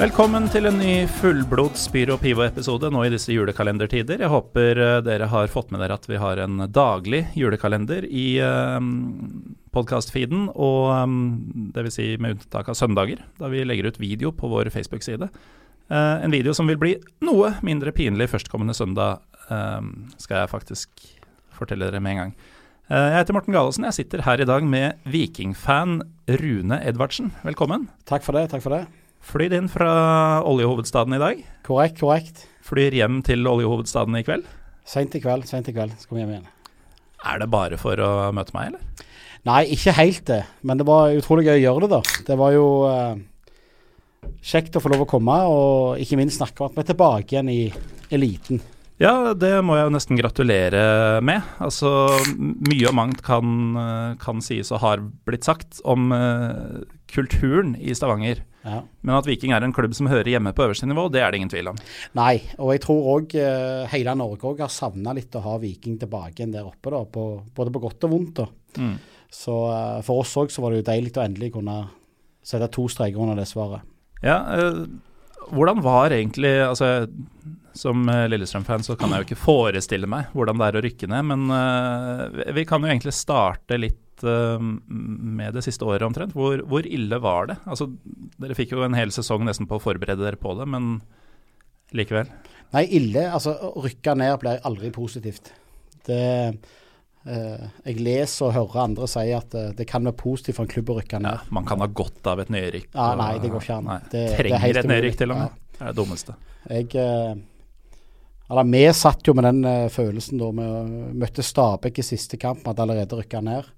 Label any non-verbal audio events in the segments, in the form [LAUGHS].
Velkommen til en ny fullblods Spyro Pivo-episode nå i disse julekalendertider. Jeg håper eh, dere har fått med dere at vi har en daglig julekalender i um, podkast-feeden, og um, dvs. Si med unntak av søndager, da vi legger ut video på vår Facebook-side. Uh, en video som vil bli noe mindre pinlig førstkommende søndag, um, skal jeg faktisk fortelle dere med en gang. Jeg heter Morten Galaasen. Jeg sitter her i dag med vikingfan Rune Edvardsen. Velkommen. Takk for det. takk for det. Flyr inn fra oljehovedstaden i dag. Korrekt, korrekt. Flyr hjem til oljehovedstaden i kveld. Seint i kveld, seint i kveld skal vi hjem igjen. Er det bare for å møte meg, eller? Nei, ikke helt det. Men det var utrolig gøy å gjøre det, da. Det var jo eh, kjekt å få lov å komme, og ikke minst snakke om at vi er tilbake igjen i eliten. Ja, det må jeg jo nesten gratulere med. Altså, mye og mangt kan, eh, kan sies og har blitt sagt om uh, kulturen i Stavanger. Ja. Men at Viking er en klubb som hører hjemme på øverste nivå, det er det ingen tvil om. Nei, og jeg tror òg uh, hele Norge også har savna litt å ha Viking tilbake igjen der oppe, da, på, både på godt og vondt. Mm. Så uh, for oss òg så var det jo deilig å endelig kunne sette to streker under det svaret. Ja, øh, hvordan var egentlig altså som Lillestrøm-fan så kan jeg jo ikke forestille meg hvordan det er å rykke ned, men øh, vi kan jo egentlig starte litt uh, med det siste året omtrent. Hvor, hvor, ille var det? Altså, dere fikk jo en hel sesong nesten på å forberede dere på det, men likevel? Nei, ille. Altså, å rykke ned blir aldri positivt. Det eh, Jeg leser og hører andre si at det kan være positivt for en klubb å rykke ned. Ja, man kan ha godt av et nedrykk. Ja, nei, det går ikke an. Det- det er trenger et nedrykk til og med. Ja. Det er det dummeste. Jeg eh, Eller vi satt jo med den eh, følelsen da vi møtte Stabæk i siste kamp, hadde allerede rykka ned.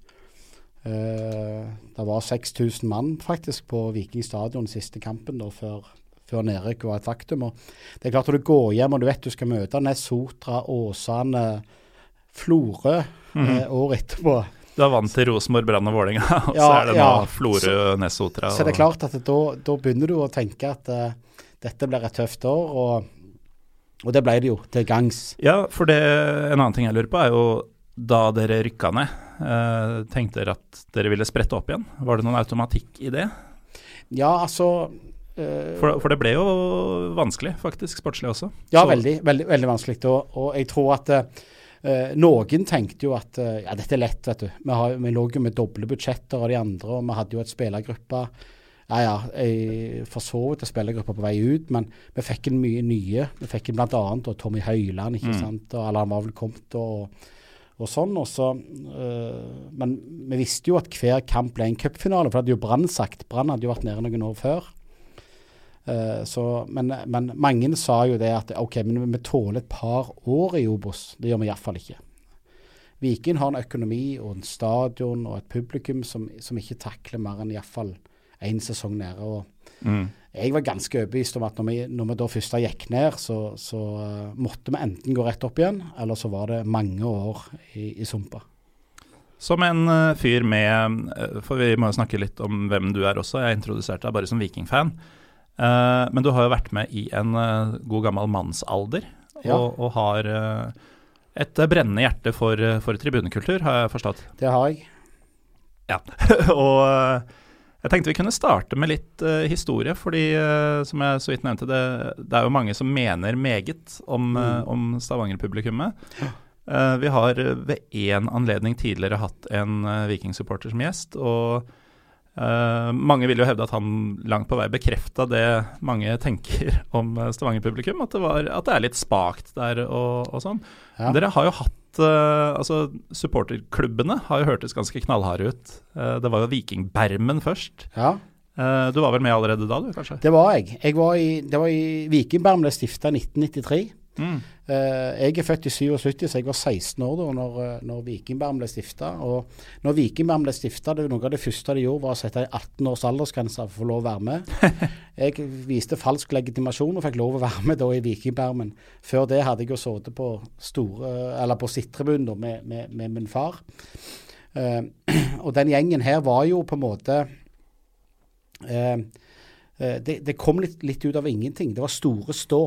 Eh, det var 6000 mann faktisk på Viking stadion siste kampen da før, før nedrykk var et faktum. Og det er klart Når du går hjem og du vet du skal møte Ness Sotra, Åsane, Florø mm eh, året etterpå, Du er vant til Rosenborg, Brann og Vålerenga, [LAUGHS] og så er det nå ja. Florø, Nessotra. så det er klart at da, da begynner du å tenke at uh, dette blir et tøft år. Og, og det ble det jo til gangs. Ja, for det, en annen ting jeg lurer på er jo da dere rykka ned, eh, tenkte dere at dere ville sprette opp igjen? Var det noen automatikk i det? Ja, altså eh, For, for det ble jo vanskelig, faktisk, sportslig også. Ja, veldig, veldig, veldig vanskelig. Og, og jeg tror at uh, noen tenkte jo at uh, ja, dette er lett, vet du. Vi, har, vi lå jo med doble budsjetter av de andre, og vi hadde jo et spillergruppe. Ja ja, jeg for så vidt en spillergruppe på vei ut, men vi fikk inn mye nye. Vi fikk inn bl.a. Tommy Høiland, ikke Mm. sant. Og, eller han var vel kommet og, og sånn. Og så, eh, men vi visste jo at hver kamp ble en cupfinale, for det hadde jo Brann sagt. Brann hadde jo vært nede noen år før. Eh, så, men, men mange sa jo det at OK, men vi tåler et par år i Obos. Det gjør vi iallfall ikke. Viking har en økonomi og en stadion og et publikum som, som ikke takler mer enn iallfall én sesong nede. og Mm. Jeg var ganske overbevist om at når vi, når vi da først gikk ned, så, så eh, måtte vi enten gå rett opp igjen, eller så var det mange år i, i sumpa. Som en eh, fyr med eh, For vi må jo snakke litt om hvem du er også. Jeg introduserte deg bare som Viking-fan. Men du har jo vært med i en god gammel mannsalder, Ja. og, og har et brennende hjerte for, for tribunekultur, har jeg forstått. Det har jeg. Ja. [LAUGHS] og jeg tenkte vi kunne starte med litt uh, historie, fordi uh, som jeg så vidt nevnte, det, det er jo mange som mener meget om, mm. uh, om Stavanger-publikummet. Eh, vi har eh, ved én anledning tidligere hatt en vikingsupporter som gjest, og eh, mange vil jo hevde at han langt på vei bekrefta det mange [LAUGHS] tenker om eh, Stavanger-publikum, at, det at det er litt spakt der og, og sånn. Ja. Dere har jo hatt eh, Altså, supporterklubbene har jo hørtes ganske knallharde ut. Uh, det var jo Vikingbermen først. Ja, Uh, du var vel med allerede da, du, kanskje? det var jeg. jeg var i, det var i Vikingbermen, ble stifta i 1993. Mm. Jeg er født i 77, så jeg var 16 år da når, eh, når Vikingberg ble stifta. Og når Vikingberg ble stifta, noe av det første de gjorde, var å sette en 18 års aldersgrense for å få lov å være med. [LAUGHS] Jeg viste falsk legitimasjon og fikk lov å være med da i Vikingbergen. Før det hadde jeg jo sittet på store, eller på sittribunen med, med, med min far. Eh, [CLEARS THROAT] og den gjengen her var jo på en måte det, det kom litt, litt ut av ingenting. Det var store stå.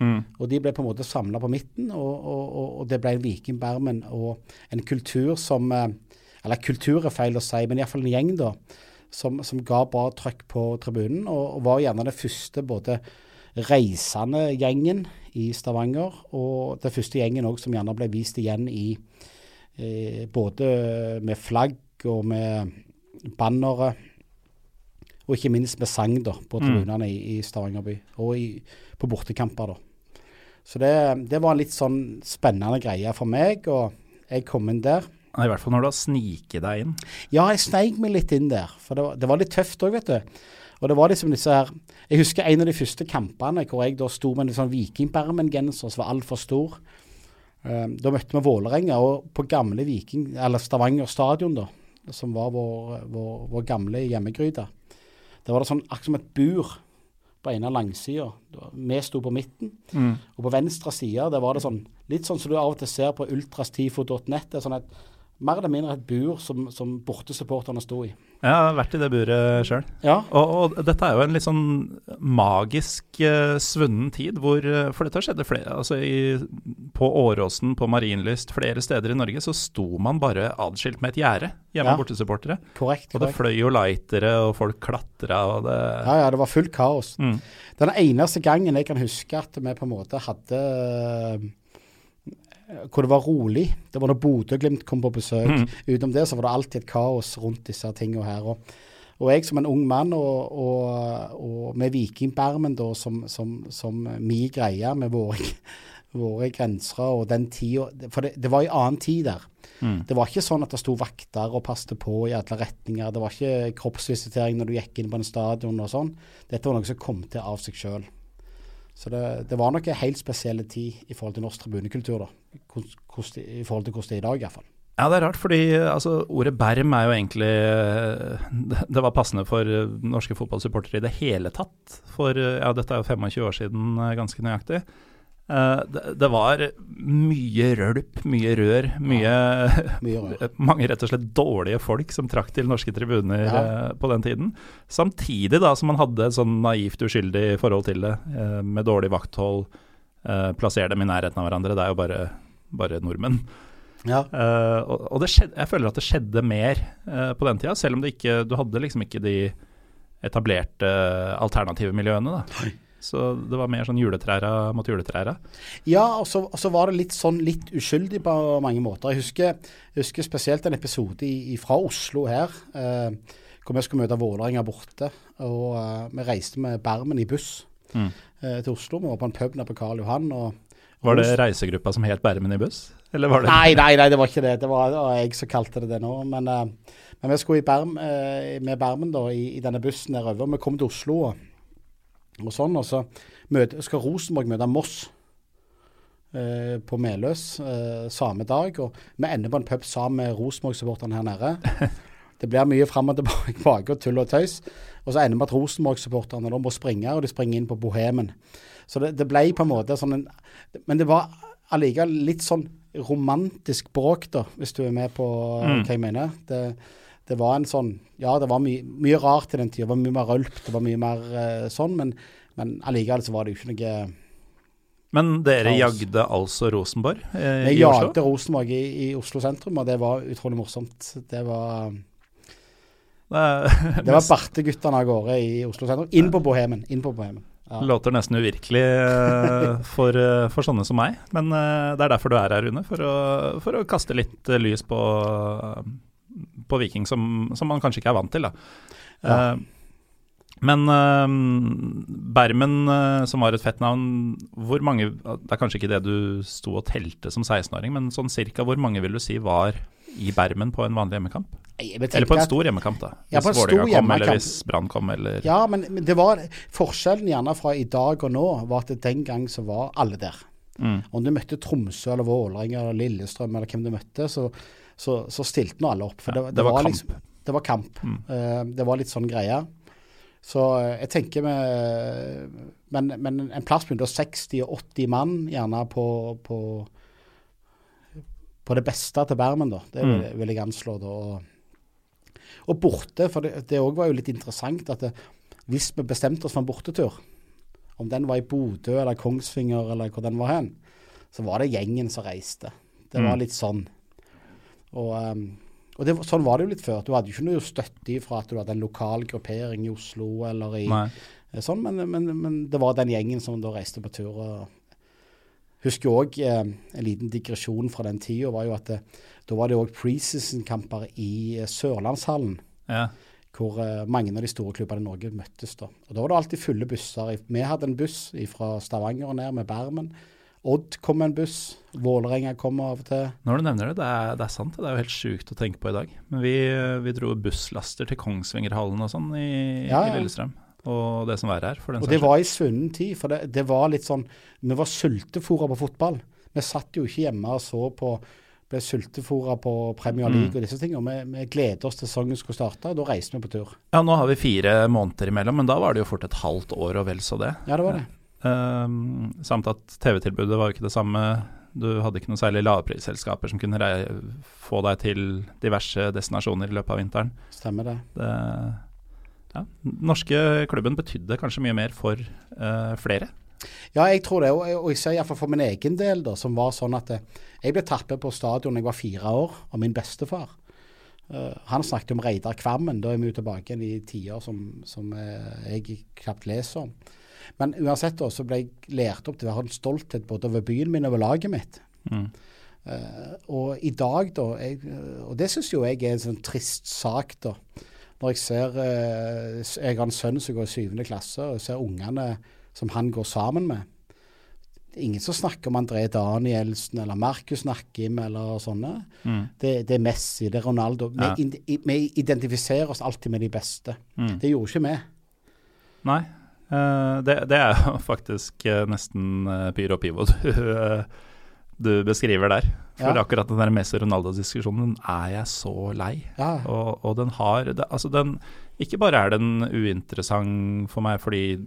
Mm. Og de ble på en måte samla på midten, og, og, og, det ble en Vikingbermen og en kultur som eh, Eller kultur er feil å si, men iallfall en gjeng, da. som, som ga bra trøkk på tribunen, og, og var gjerne det første både reisende gjengen i Stavanger, og den første gjengen òg som gjerne ble vist igjen i eh, både med flagg og med bannere, og ikke minst med sang da, på Mm. tribunene i, i Stavanger by, og i, på bortekamper. da. Så det, det var en litt sånn spennende greie for meg, og jeg kom inn der. I hvert fall når du har sniket deg inn. Ja, jeg sneik meg litt inn der, for det var, det var litt tøft òg, vet du. Og det var liksom disse her Jeg husker en av de første kampene hvor jeg da sto med en sånn Vikingbermen-genser som var altfor stor. Eh, da møtte vi Vålerenga, og på gamle Viking, eller Stavanger stadion, da, som var vår, vår, vår gamle hjemmegryte, der var det sånn akkurat som et bur på ene langsida. Vi sto på midten, Mm. og på venstre side der var det sånn litt sånn som du av og til ser på er sånn et, mer eller mindre et bur som, som bortesupporterne sto i. Jeg har vært i det buret sjøl. Ja, Og, og dette er jo en litt sånn magisk eh, svunnen tid, hvor eh, For dette skjedde flere altså i, På Åråsen, på Marienlyst, flere steder i Norge, så sto man bare adskilt med et gjerde hjemme Ja. bortesupportere. korrekt. Og det korrekt. fløy jo lightere, og folk klatra, og det Ja, ja, det var fullt kaos. mm. Den eneste gangen jeg kan huske at vi på en måte hadde Hvor det var rolig, det var når Bodø-Glimt kom på besøk. Mm. Utenom det så var det alltid et kaos rundt disse tingene her. Og, og jeg som en ung mann, og, og, og med Vikingbermen da som, som, som min greie med våre, [LAUGHS] våre grenser og den tida For det, det var en annen tid der. Mm. Det var ikke sånn at det sto vakter og passte på i alle retninger. Det var ikke kroppsvisitering når du gikk inn på en stadion og sånn. Dette var noe som kom til av seg sjøl. Så det, det var nok en helt spesiell tid i forhold til norsk tribunekultur, da. I forhold til hvordan det er i dag, iallfall. Ja, det er rart, fordi altså, ordet berm er jo egentlig eh, Det var passende for eh, norske fotballsupportere i det hele tatt. For eh, ja, dette er jo 25 år siden, ganske nøyaktig. Eh, det, var mye rølp, mye rør, mye [LAUGHS] Mye rør. Mange rett og slett dårlige folk som trakk til norske tribuner Ja. eh, på den tiden. Samtidig da som man hadde et sånn naivt uskyldig forhold til det, eh, med dårlig vakthold. Plasser dem i nærheten av hverandre. Det er jo bare, bare nordmenn. Ja. Og og det skjedde, jeg føler at det skjedde mer på den tida, selv om det ikke, du hadde liksom ikke de etablerte alternative miljøene. da. Så det var mer sånn juletræra mot juletræra. Ja, og så, og så var det litt sånn litt uskyldig på mange måter. Jeg husker, husker spesielt en episode i, i, fra Oslo her, eh, hvor vi skulle møte Vålerenga borte. Og eh, vi reiste med Bermen i buss Mm. eh, til Oslo. Vi var på en pub nede på Karl Johan. og Var det reisegruppa som het Bermen i buss? Eller var det Nei, nei, nei, det var ikke det. Det var, det var jeg som kalte det det nå. Men, eh, men vi skulle i Berm, eh, med Bermen da, i, i denne bussen der over. Vi kom til Oslo og, og sånn, og så møte, skal Rosenborg møte Moss eh, på Meløs eh, samme dag. Og vi ender på en pub sammen med Rosenborg-supporterne her nede. [LAUGHS] Det blir mye fram og tilbake [LAUGHS] og tull og tøys. Og så ender vi at Rosenborg-supporterne da må springe, og de springer inn på Bohemen. Så det, det ble på en måte sånn en Men det var allikevel litt sånn romantisk bråk, da, hvis du er med på Mm. hva jeg mener. Det, det var en sånn Ja, det var my, mye rart i den tida. Det var mye mer rølp, det var mye mer uh, sånn, men, men allikevel så var det jo ikke noe Men dere Kaos. jagde altså Rosenborg eh, i Oslo? jagde Rosenborg i, i Oslo sentrum, og det var utrolig morsomt. Det var, Det det var Barte-guttene av gårde i Oslo sentrum. Inn på Bohemen. Inn på Bohemen. Ja. Låter nesten uvirkelig eh, [LAUGHS] for, eh, for sånne som meg, men eh, det er derfor du er her, Rune. For å, for å kaste litt lys på, på Viking, som, som man kanskje ikke er vant til. Da. Ja. Eh, men uh, Bermen, uh, som var et fett navn, hvor mange Det er kanskje ikke det du sto og telte som 16-åring, men sånn cirka hvor mange vil du si var i Bermen på en vanlig hjemmekamp? Eller på en stor hjemmekamp, da. Ja, Hvis på en stor Vålerenga kom, eller hvis Brann kom, eller Ja, men, det var forskjellen gjerne fra i dag og nå, var at den gang så var alle der. mm. Om du møtte Tromsø eller Vålerenga eller Lillestrøm eller hvem du møtte, så, så, så stilte nå alle opp. For Ja, det, det var kamp. Liksom, det var kamp. Mm. Uh, det var litt sånn greie. Så eh, jeg tenker med men, men en plass mellom 60 og 80 mann, gjerne på, på, på det beste til Bermen, da. Det vil, Mm. vil jeg anslå. da. Og, og borte, for det, òg var jo litt interessant at det, hvis vi bestemte oss for en bortetur, om den var i Bodø eller Kongsvinger eller hvor den var hen, så var det gjengen som reiste. Det var Mm. litt sånn. Og, um, og det, sånn var det jo litt før. Du hadde jo ikke noe støtte fra at du hadde en lokal gruppering i Oslo eller i Nei. sånn, men, men, men det var den gjengen som da reiste på tur. og Husker òg eh, en liten digresjon fra den tida, var jo at det, da var det òg preseason-kamper i eh, Sørlandshallen. Ja. Hvor eh, mange av de store klubbene i Norge møttes. da. Og Da var det alltid fulle busser. Vi hadde en buss fra Stavanger og ned med Bermen. Odd kom med en buss. Vålerenga kom av og til. Når du nevner det, det er, det er sant. Det er jo helt sjukt å tenke på i dag. Men vi, vi dro busslaster til Kongsvingerhallen og sånn i, Ja, i. Lillestrøm. Og det som verre er, for den Og det var i svunnen tid. For det, det var litt sånn Vi var sultefòra på fotball. Vi satt jo ikke hjemme og så på ble sultefòra på Premier Mm. League og disse tingene. Vi, vi gleder oss til sesongen skulle starte, og da reiste vi på tur. Ja, nå har vi fire måneder imellom, men da var det jo fort et halvt år og vel så det. Ja, det var det. Ehm, samt at TV-tilbudet var jo ikke det samme. Du hadde ikke noen særlig lavprisselskaper som kunne få deg til diverse destinasjoner i løpet av vinteren. Stemmer det. Det, ja, den norske klubben betydde kanskje mye mer for uh, flere. Ja, jeg tror det. Og, og jeg ser iallfall for min egen del, da, som var sånn at eh, jeg ble tatt med på stadion da jeg var fire år, av min bestefar. Uh, han snakket om Reidar Kvammen. Da er vi jo tilbake igjen i tider som, som jeg knapt leser om. Men uansett da, så ble jeg lært opp til å ha en stolthet både over byen min og over laget mitt. Mm. Uh, og i dag, da jeg, eh, Og det syns jo jeg er en sånn trist sak, da. Når jeg ser uh, Jeg har en sønn som går i syvende klasse, og jeg ser ungene som han går sammen med. Ingen som snakker om André Danielsen eller Markus Nakkim eller sånne. Mm. Det, det er Messi, det er Ronaldo. Ja. Vi, vi identifiserer oss alltid med de beste. Mm. Det gjorde ikke vi. Nei, det, det er jo [LAUGHS] faktisk eh, nesten uh, pyro pivo [LAUGHS] du, eh, du beskriver der. For Ja. akkurat den der Messi-Ronaldo-diskusjonen er jeg så lei. Ja, Og, og den har Altså, den Ikke bare er den uinteressant for meg fordi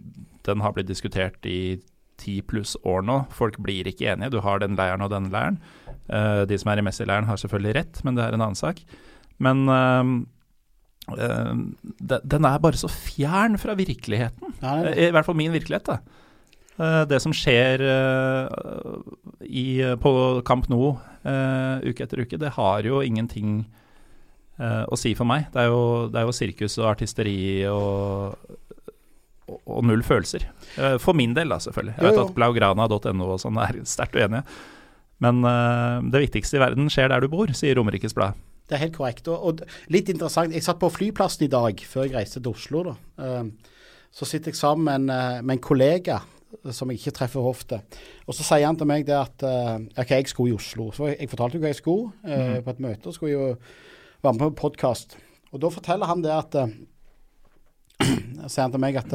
den har blitt diskutert i ti pluss år nå. Folk blir ikke enige. Du har den leiren og denne leiren. Eh, de som er i Messi-leiren har selvfølgelig rett, men det er en annen sak. Men eh, eh, den er bare så fjern fra virkeligheten. ja. Eh, I hvert fall min virkelighet, da. Eh, Det som skjer eh, i, på Camp Nou eh, uke etter uke, det har jo ingenting eh, å si for meg. Det er jo, det er jo sirkus og artisteri og, og, null følelser. Eh, For min del, da, selvfølgelig. Jeg vet jo. at blaugrana.no og sånn er sterkt uenige. Men eh, det viktigste i verden skjer der du bor, sier Romerikes Blad. Det er helt korrekt. Og, og litt interessant, jeg satt på flyplassen i dag før jeg reiste til Oslo. da. Eh, så sitter jeg sammen med en, eh, med en kollega eh, som jeg ikke treffer ofte. Og så sier han til meg det at eh, OK, jeg skulle i Oslo. Så jeg, fortalte jo hva jeg skulle mm. på et møte. og skulle jo være med på en podkast. Og da forteller han det at [CLEARS THROAT] Sier han til meg at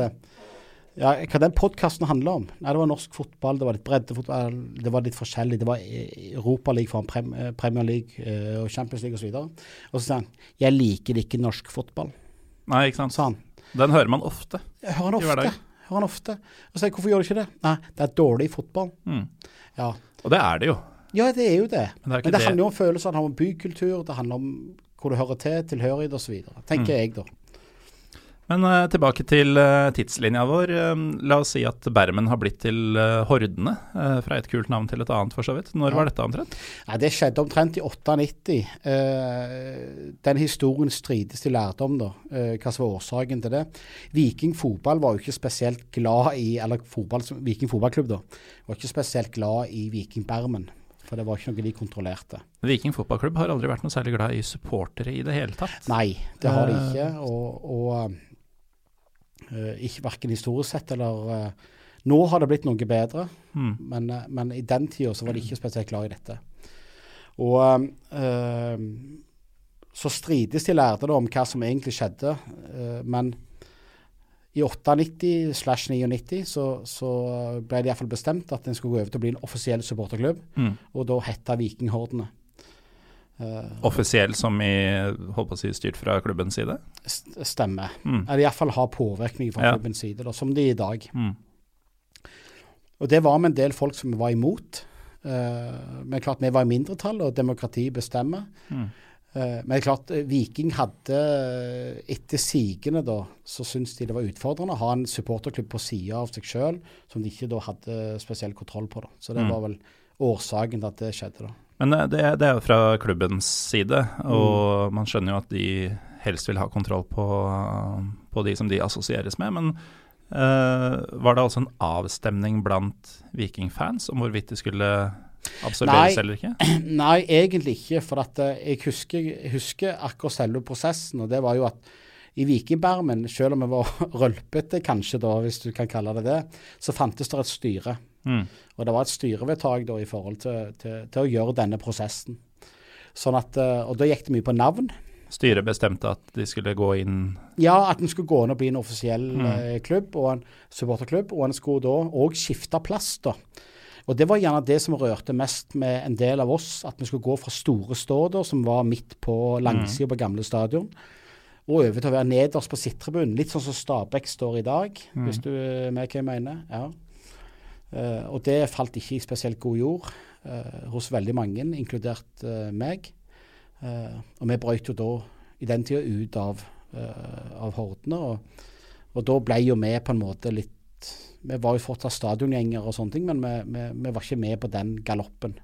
ja, hva den podkasten handler om? Nei, Det var norsk fotball, det var litt breddefotball, det var litt forskjellig. Det var Europaliga foran prem, eh, Premier League eh, og Champions League osv. Og, og så sa han jeg liker ikke norsk fotball, Nei, ikke sant. sa han. Den hører man ofte. Hører han ofte. Hører han ofte. Og så jeg hvorfor gjør du ikke det? Nei, det er dårlig fotball. Mm. Ja. Og det er det jo. ja, det er jo det. Men det Men det. handler jo om følelser, det handler om bykultur, det handler om hvor du hører til, tilhørighet osv. Tenker Mm. jeg, da. Men eh, tilbake til eh, tidslinja vår. Eh, la oss si at Bermen har blitt til Hordene, fra et kult navn til et annet for så vidt. Når Ja. var dette omtrent? Ja, Det skjedde omtrent i 98. Eh, den historien strides til lærdom, da. Hva som var årsaken til det. Viking fotball var jo ikke spesielt glad i Eller fotball, Viking fotballklubb, da. Var ikke spesielt glad i Viking Bermen. For det var ikke noe de kontrollerte. Viking fotballklubb har aldri vært noe særlig glad i supportere i det hele tatt. Nei, det har de ikke. Og, og ikke verken historisk sett eller eh, Nå har det blitt noe bedre, Mm. men, eh, men i den tida så var de ikke spesielt glad i dette. Og eh, så strides de lærde om hva som egentlig skjedde, eh, men i 98 slash 99 så, så ble det iallfall bestemt at en skulle gå over til å bli en offisiell supporterklubb, Mm. og da heta Vikinghordene. Eh, Offisiell som i holdt på å si styrt fra klubbens side? st- stemmer. Mm. Eller iallfall har påvirkning fra Ja. klubbens side, da, som de er i dag. Mm. Og det var med en del folk som var imot. Uh, men klart vi var i mindretall, og demokrati bestemmer. Mm. Uh, men klart, Viking hadde etter sigende da, så syntes de det var utfordrende å ha en supporterklubb på sida av seg sjøl, som de ikke da hadde spesiell kontroll på. da. Så det Mm. var vel årsaken til at det skjedde. da. Men eh, det, det er jo fra klubbens side, og man skjønner jo at de helst vil ha kontroll på, på de som de assosieres med. Men uh, var det altså en avstemning blant Viking-fans om hvorvidt de skulle absorberes Nei. eller ikke? [CLEARS THROAT] Nei, egentlig ikke. For eh, jeg husker, husker akkurat selve prosessen, og det var jo at i Vikingbermen, selv om vi var [LAUGHS] rølpete kanskje da, hvis du kan kalle det det, så fantes det et styre. Mm. Og det var et styrevedtak da i forhold til, til, til å gjøre denne prosessen. Sånn at, eh, Og da gikk det mye på navn. Styret bestemte at de skulle gå inn Ja, at en skulle gå inn og bli en offisiell Mm. eh, klubb og en supporterklubb, og en skulle da òg skifte plass. da. Og Det var gjerne det som rørte mest med en del av oss, at vi skulle gå fra Store Stå, som var midt på langsida på gamle stadion, og over til å være nederst på sittribunen. Litt sånn som Stabæk står i dag, hvis du er med hva jeg mener. Ja. Eh, og det falt ikke i spesielt god jord eh, hos veldig mange, inkludert eh, meg. Og vi brøt jo da i den tida ut av, av hordene. Og, og da ble jo vi på en måte litt Vi var jo fortsatt stadiongjengere og sånne ting, men vi, vi, vi var ikke med på den galoppen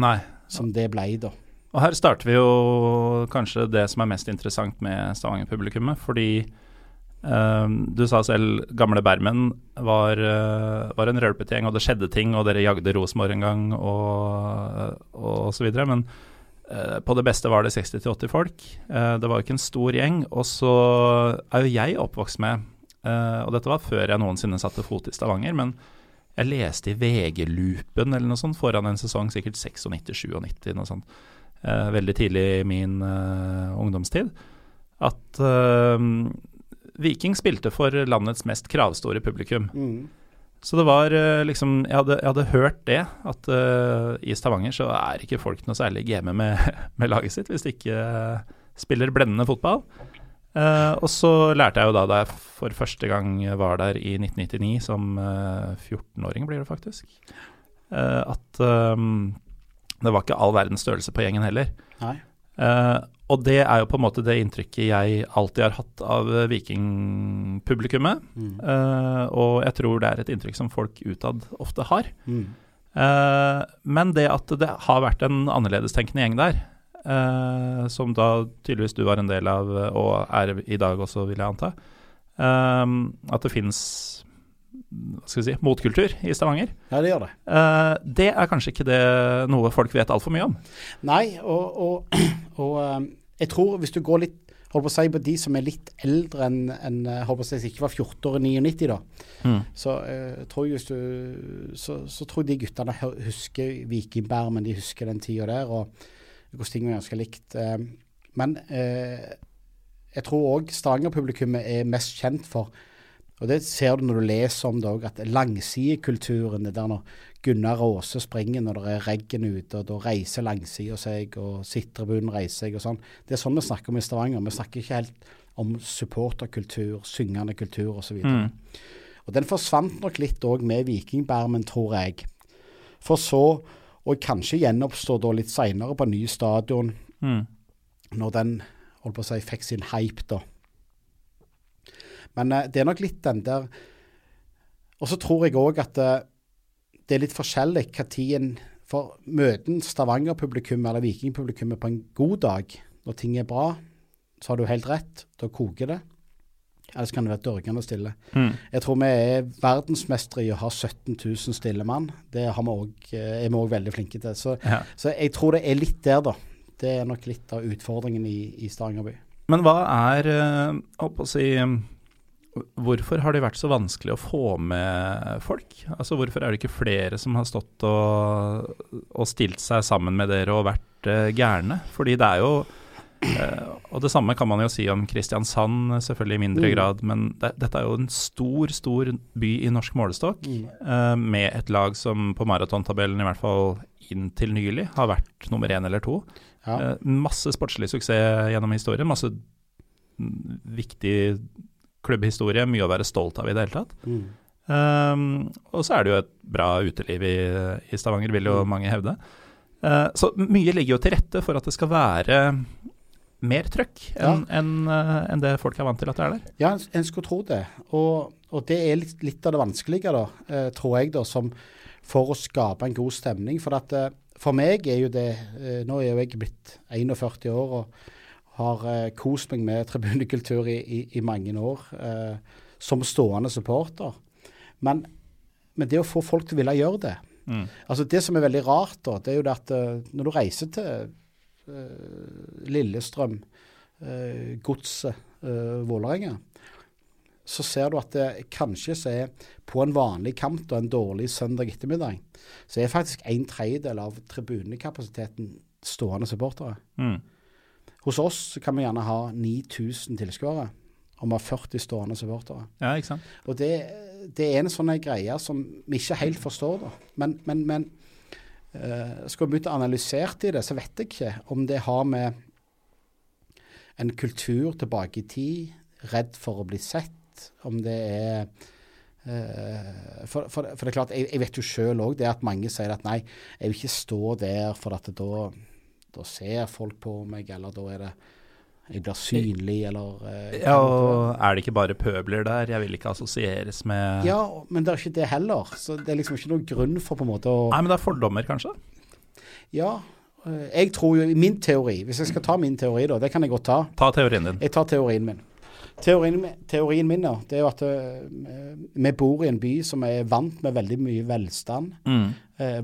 Nei. som det ble da. Og her starter vi jo kanskje det som er mest interessant med Stavanger-publikummet, fordi du sa selv gamle Bermen var, eh, var en rølpete gjeng, og det skjedde ting, og dere jagde Rosenborg en gang, og, og så videre. Men eh, på det beste var det 60-80 folk. Eh, det var ikke en stor gjeng. Og så er jo jeg oppvokst med, og dette var før jeg noensinne satte fot i Stavanger, men jeg leste i VG-loopen eller noe sånt foran en sesong, sikkert 96-97, noe sånt veldig tidlig i min ungdomstid, at Viking spilte for landets mest kravstore publikum. Mm. Så det var eh, liksom Jeg hadde, jeg hadde hørt det, at uh, i Stavanger så er ikke folk noe særlig game med, [LAUGHS] med laget sitt hvis de ikke eh, spiller blendende fotball. Uh, og så lærte jeg jo da da jeg for første gang var der i 1999, som uh, 14-åring blir det faktisk, at um, det var ikke all verdens størrelse på gjengen heller. Nei. Eh, og det er jo på en måte det inntrykket jeg alltid har hatt av eh, vikingpublikummet. Mm. Uh, og jeg tror det er et inntrykk som folk utad ofte har. Mm. Uh, men det at det har vært en annerledestenkende gjeng der, uh, som da tydeligvis du var en del av, og er i dag også, vil jeg anta, at det vi si, motkultur i Stavanger. Ja, det gjør det. Eh, det er kanskje ikke det noe folk vet altfor mye om. Nei, og, og, [CLEARS THROAT] og eh, jeg tror hvis du går litt holdt på å si på de som er litt eldre enn enn, eh, holdt på å si, som ikke var 14 år i 99, da, Mm. så, eh, tror jeg så, så tror jeg de guttene husker Vikingbermen, de husker den tida der, og hvordan ting var ganske likt. Eh, men eh, jeg tror òg Stavanger-publikummet er mest kjent for og det ser du når du leser om det òg, at langsidekulturen det der når Gunnar Aase springer når det er regn ute, og da reiser langsida seg, og sitrebunnen reiser seg og sånn. Det er sånn vi snakker om i Stavanger. Vi snakker ikke helt om supporterkultur, syngende kultur osv. Mm. Og den forsvant nok litt òg med Vikingbermen, tror jeg. For så å kanskje gjenoppstå da litt seinere på ny stadion, Mm. når den holdt på å si, fikk sin hype, da. Men eh, det er nok litt den der Og så tror jeg òg at eh, det er litt forskjellig hva tiden For møten Stavanger-publikummet eller Viking-publikummet på en god dag, når ting er bra, så har du helt rett, da koker det. Ellers kan det være dørgende stille. Mm. Jeg tror vi er verdensmestere i å ha 17 000 stille mann. Det også, eh, er vi òg veldig flinke til. Så, Ja. så jeg tror det er litt der, da. Det er nok litt av utfordringen i, i Stavanger by. Men hva er eh, holdt på å si Hvorfor har det vært så vanskelig å få med folk? Altså Hvorfor er det ikke flere som har stått og, og stilt seg sammen med dere og vært uh, gærne? Fordi det er jo uh, Og det samme kan man jo si om Kristiansand, selvfølgelig i mindre Mm. grad. Men det, dette er jo en stor, stor by i norsk målestokk. eh, med et lag som på maratontabellen, i hvert fall inntil nylig, har vært nummer én eller to. Ja. Masse sportslig suksess gjennom historien. Masse mm, viktig klubbhistorie. Mye å være stolt av i det hele tatt. Mm. Um, og så er det jo et bra uteliv i, i Stavanger, vil jo Mm. mange hevde. Uh, så mye ligger jo til rette for at det skal være mer trøkk enn ja. en, uh, en det folk er vant til at det er der. Ja, en, skulle tro det. Og, og det er litt, litt av det vanskelige, da, uh, tror jeg, da, som for å skape en god stemning. For at eh, for meg er jo det Nå er jo jeg blitt 41 år og har eh, kost meg med tribunekultur i, i, i mange år eh, som stående supporter. Men, men, det å få folk til å ville gjøre det mm. altså Det som er veldig rart, da, det er jo det at uh, når du reiser til uh, Lillestrøm, uh, Godset, uh, Vålerenga, så ser du at det kanskje så er på en vanlig kamp og en dårlig søndag ettermiddag, så er faktisk en tredjedel av tribunekapasiteten stående supportere. Mm. Hos oss kan vi gjerne ha 9000 tilskuere, og vi har 40 stående supportere. Ja, ikke sant? Og det, det, er en sånn greie som vi ikke helt forstår, da. Men, men, men uh, skal vi begynne å analysere i det, så vet jeg ikke om det har med en kultur tilbake i tid, redd for å bli sett, om det er uh, for, for, for, det er klart, jeg, jeg vet jo sjøl òg det at mange sier at nei, jeg vil ikke stå der, for at da, da ser folk på meg, eller da er det jeg blir synlig, eller eh, Ja, og er det ikke bare pøbler der? Jeg vil ikke assosieres med Ja, men det er ikke det heller. Så det er liksom ikke noen grunn for på en måte å Nei, men det er fordommer, kanskje? Ja. Uh, jeg tror jo, min teori, hvis jeg skal ta min teori, da, det kan jeg godt ta. Ta teorien din. Jeg tar teorien min. Teorien, teorien, min da, det er jo at uh, vi bor i en by som er vant med veldig mye velstand. Mm.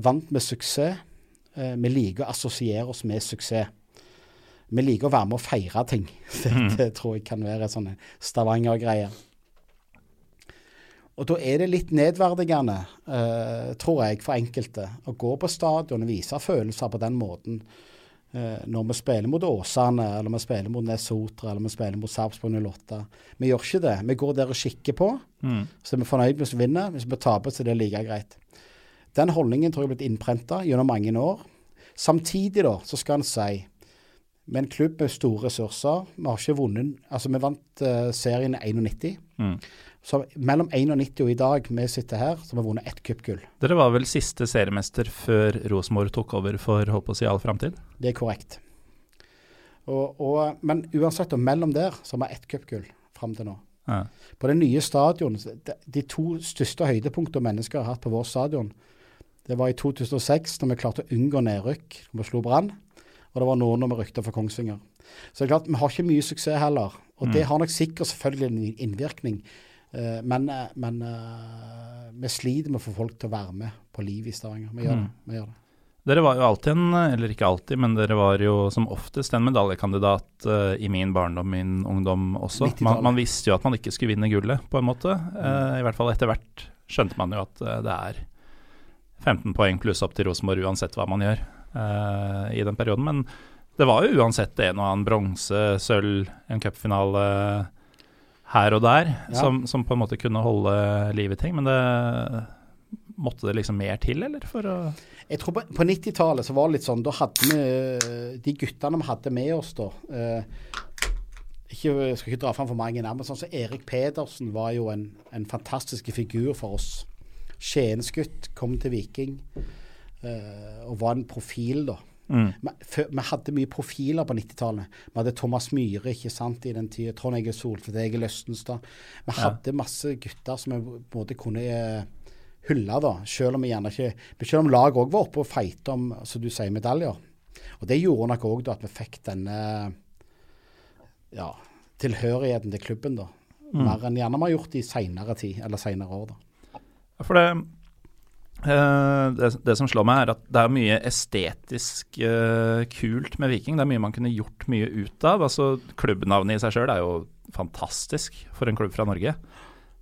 Vant med suksess. Uh, vi liker å assosiere oss med suksess. Vi liker å være med å feire ting. [LAUGHS] Det, mm. det tror jeg kan være sånne sånn Stavanger-greier. Og da er det litt nedverdigende, tror jeg, for enkelte å gå på stadion og vise følelser på den måten. Uh, når vi spiller mot Åsane, eller vi spiller mot Nesotra, eller vi spiller mot Sarpsborg 08. Vi gjør ikke det. Vi går der og kikker på. Mm. Så er vi fornøyd med å vinne. Hvis vi taper, så er det like greit. Den holdningen tror jeg er blitt innprenta gjennom mange år. Samtidig da, så skal en si med en klubb med store ressurser Vi har ikke vunnet Altså, vi vant uh, serien i 91. Mm. Så mellom 91 og i dag vi sitter her, så har vi vunnet ett cupgull. Dere var vel siste seriemester før Rosenborg tok over for holdt på å si all framtid? Det er korrekt. Og, og, men uansett, og mellom der så har vi ett cupgull fram til nå. Ja. På det nye stadion, de, de to største høydepunktene mennesker har hatt på vår stadion, det var i 2006, når vi klarte å unngå nedrykk. Vi slo Brann. Og det var nå når vi rykte for Kongsvinger. Så det er klart, vi har ikke mye suksess heller. Og mm. det har nok sikkert selvfølgelig en innvirkning Eh, men, eh, men eh, vi sliter med å få folk til å være med på livet i Stavanger. Vi gjør, mm. det, vi gjør det. Dere var jo alltid en, eller ikke alltid, men dere var jo som oftest en medaljekandidat uh, i min barndom, min ungdom også. Man, man, visste jo at man ikke skulle vinne gullet, på en måte. Uh, I hvert fall etter hvert skjønte man jo at uh, det er 15 poeng pluss opp til Rosenborg uansett hva man gjør i den perioden. Men det var jo uansett en og annen bronse, sølv, en cupfinale her og der ja. som, som, på en måte kunne holde liv i ting. Men det måtte det liksom mer til, eller? For å Jeg tror på, på 90-tallet så var det litt sånn Da hadde vi De guttene vi hadde med oss da uh, ikke, Jeg skal ikke dra fram for mange navn, men sånn som Erik Pedersen var jo en, en fantastisk figur for oss. Skiensgutt, kom til Viking uh, og var en profil, da. Mm. Vi, hadde mye profiler på 90-tallet. Vi hadde Thomas Myhre ikke sant, i den tida. Trond Egil Soltvedt, Egil Østenstad. Vi hadde ja. masse gutter som vi på en måte kunne uh, hylle, da. Selv om vi gjerne ikke men Selv om laget òg var oppe og feite om som du sier, medaljer. Og det gjorde nok òg at vi fikk denne ja, tilhørigheten til klubben, da. Mm. Mer enn gjerne vi har gjort i seinere tid, eller seinere år, da. For det Uh, det, det, som slår meg, er at det er mye estetisk uh, kult med Viking. Det er mye man kunne gjort mye ut av. Altså, klubbnavnet i seg sjøl er jo fantastisk for en klubb fra Norge.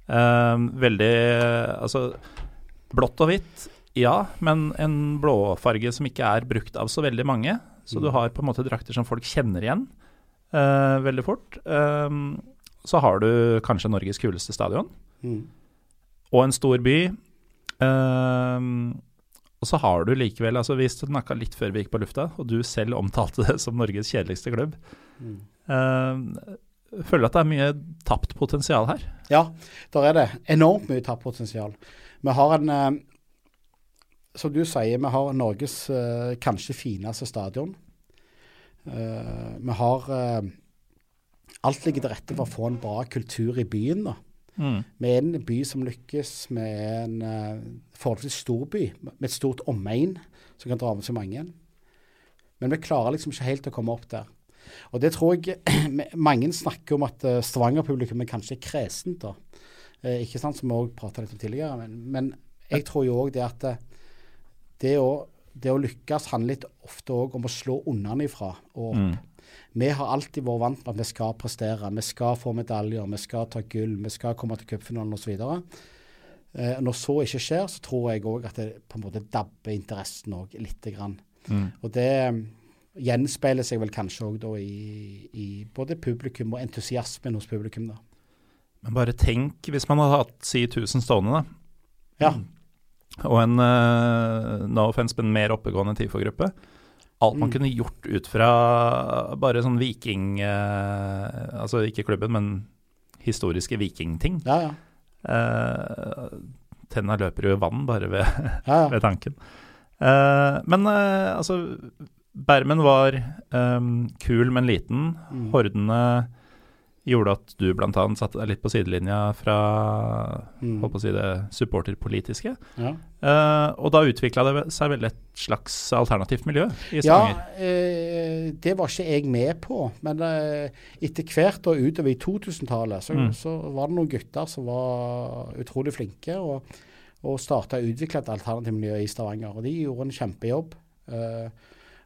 Uh, veldig Altså, blått og hvitt, ja, men en blåfarge som ikke er brukt av så veldig mange. Så mm. du har på en måte drakter som folk kjenner igjen veldig fort. så har du kanskje Norges kuleste stadion. Mm. Og en stor by Uh, og så har du likevel altså Vi snakka litt før vi gikk på lufta, og du selv omtalte det som Norges kjedeligste klubb. Mm. Uh, føler at det er mye tapt potensial her? Ja, der er det. Enormt mye tapt potensial. Vi har en uh, Som du sier, vi har Norges uh, kanskje fineste stadion. vi har Alt ligger til rette for å få en bra kultur i byen. da. Mm. Er en by som lykkes, er en uh, forholdsvis stor by med et stort omegn som kan dra med så mange. Men vi klarer liksom ikke helt å komme opp der. Og det tror jeg [CLEARS THROAT] Mange snakker om at uh, Stavanger-publikum er kanskje kresent, da. Uh, ikke sant, som vi òg prata litt om tidligere. Men, men jeg tror jo òg det at eh, det å, det å, lykkes handler litt ofte òg om å slå unnanifra og opp. Mm. Vi har alltid vært vant med at vi skal prestere. Vi skal få medaljer, vi skal ta gull, vi skal komme til cupfinalen osv. Eh, når så ikke skjer, så tror jeg òg at det på en måte dabber interessen òg lite grann. Mm. Og det gjenspeiler seg vel kanskje òg i, i, både publikum og entusiasmen hos publikum. da. Men bare tenk hvis man hadde hatt si 1000 stående, da. Ja. Og en uh, no offense, men mer oppegående TIFO-gruppe. Alt man mm. kunne gjort ut fra bare sånn viking eh, Altså ikke klubben, men historiske vikingting. Ja, ja. Eh, tenna løper jo i vann bare ved, [LAUGHS] ja, ja. ved tanken. Eh, men altså Bermen var um, kul, men liten. Mm. Hordene gjorde at du bl.a. satte deg litt på sidelinja fra mm. holdt på å si det supporterpolitiske. Ja. Uh, og da utvikla det seg vel et slags alternativt miljø i Stavanger? Ja, uh, det var ikke jeg med på. Men uh, etter hvert og utover i 2000-tallet så, mm. så, var det noen gutter som var utrolig flinke. og, og starta å utvikle et alternativt miljø i Stavanger. Og de gjorde en kjempejobb.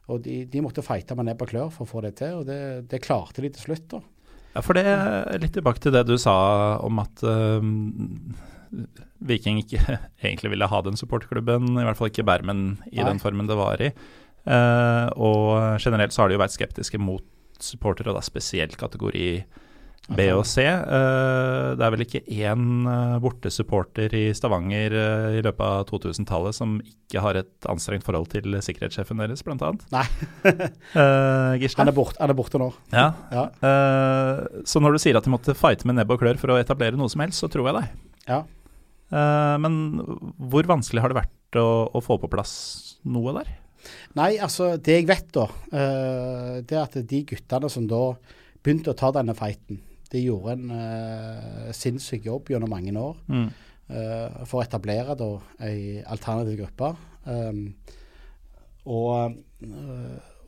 og de, de måtte fighte med nebb og klør for å få det til, og det, det klarte de til slutt. da. Ja, for det litt tilbake til det du sa om at um, Viking ikke [LAUGHS] egentlig ville ha den supporterklubben, i hvert fall ikke Bermen i Nei. den formen det var i. Uh, og generelt så har de jo vært skeptiske mot supportere, og da spesielt kategori B og C. Uh, det er vel ikke én uh, bortesupporter i Stavanger uh, i løpet av 2000-tallet som ikke har et anstrengt forhold til sikkerhetssjefen deres, bl.a. Nei. [LAUGHS] Gisle? Han er, bort, han er borte nå. Ja. ja. så når du sier at de måtte fighte med nebb og klør for å etablere noe som helst, så tror jeg deg. Ja. men hvor vanskelig har det vært å, å, få på plass noe der? Nei, altså det jeg vet da, det er at de guttene som da begynte å ta denne fighten de gjorde en uh, sinnssyk jobb gjennom mange år mm. uh, for å etablere da ei alternativ gruppe. Um, og,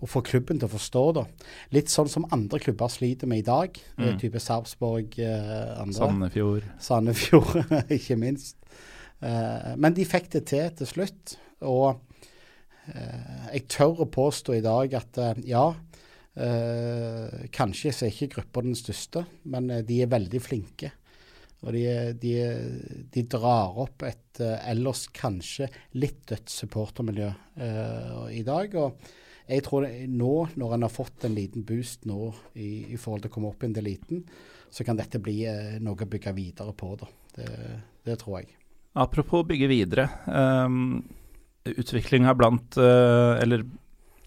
og få klubben til å forstå da. Litt sånn som andre klubber sliter med i dag. Mm. type Sarpsborg, andre. Sandefjord. Sandefjord, [LAUGHS] ikke minst. men de fikk det til til slutt. Og jeg tør å påstå i dag at ja, Eh, kanskje så er ikke gruppa den største, men eh, de er veldig flinke. Og de, de, de drar opp et eh, ellers kanskje litt dødt supportermiljø eh, i dag. Og jeg tror nå, når en har fått en liten boost nå i, i forhold til å komme opp i en deliten, så kan dette bli eh, noe å bygge videre på. Da. Det, det tror jeg. Apropos bygge videre. Um, Utviklinga blant, uh, eller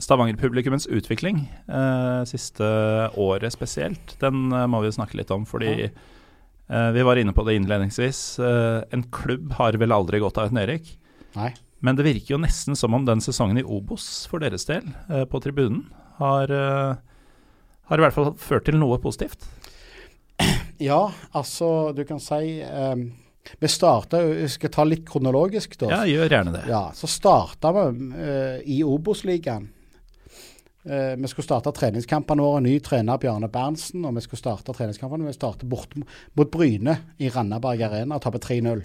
Stavanger-publikummets utvikling eh, siste året spesielt, den eh, må vi snakke litt om. Fordi ja. eh, vi var inne på det innledningsvis. Eh, en klubb har vel aldri gått av et nedrykk. Men det virker jo nesten som om den sesongen i Obos for deres del, eh, på tribunen, har, eh, har, i hvert fall ført til noe positivt. [CLEARS THROAT] Ja, altså du kan si vi starta Vi skal ta litt kronologisk, da. Ja, gjør gjerne det. Ja, Så starta vi uh, i Obos-ligaen Eh, vi skulle starte treningskampene våre. Ny trener Bjarne Berntsen. Og vi skulle starte treningskampene. Vi starter bort mot Bryne i Randaberg Arena og taper 3-0.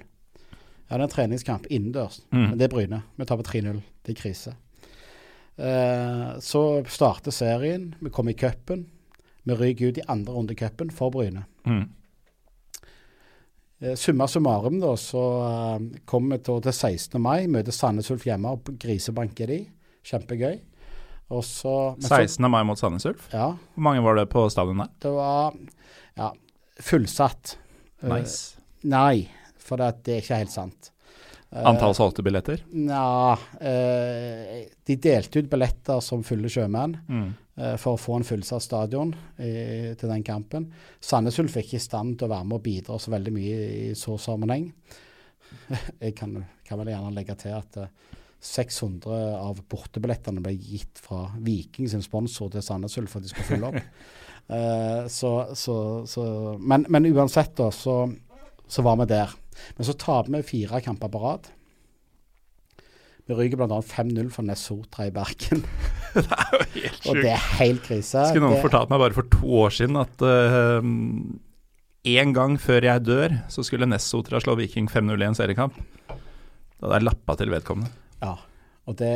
Ja, det er en treningskamp innendørs, mm. men det er Bryne. Vi taper 3-0. Det er krise. Eh, så starter serien. Vi kommer i cupen. Vi ryker ut i andre runde i cupen for Bryne. Mm. Eh, summa summarum, da, så uh, kommer vi til, til 16. mai. Møter Sandnes Ulf hjemme og grisebanker de. Kjempegøy. Så, 16. mai mot Sandnes Ulf? Ja. Hvor mange var det på stadion der? Det var ja, fullsatt. Eh, nice. Uh, nei, for det, det, er ikke helt sant. Uh, Antall solgte billetter? Nja uh, De delte ut billetter som fulle sjømenn mm. for å få en fullsatt stadion i, til den kampen. Sandnes Ulf er ikke i stand til å være med og bidra så veldig mye i så sammenheng. [LAUGHS] Jeg kan, kan vel gjerne legge til at 600 av bortebillettene ble gitt fra Viking sin sponsor til Sandnes Ulf for at de skulle fylle opp. uh, [LAUGHS] så, så, så, men, men, uansett, da, så, så var vi der. Men så taper vi fire kamper på rad. Vi ryker bl.a. 5-0 for Nesotra i Bergen. [LAUGHS] det er jo helt Og det sjukt. er helt krise. Skulle noen Det- fortalt meg bare for to år siden at uh, en gang før jeg dør, så skulle Nessotra slå Viking 5-0 i en seriekamp. Da hadde jeg lappa til vedkommende. Ja, og det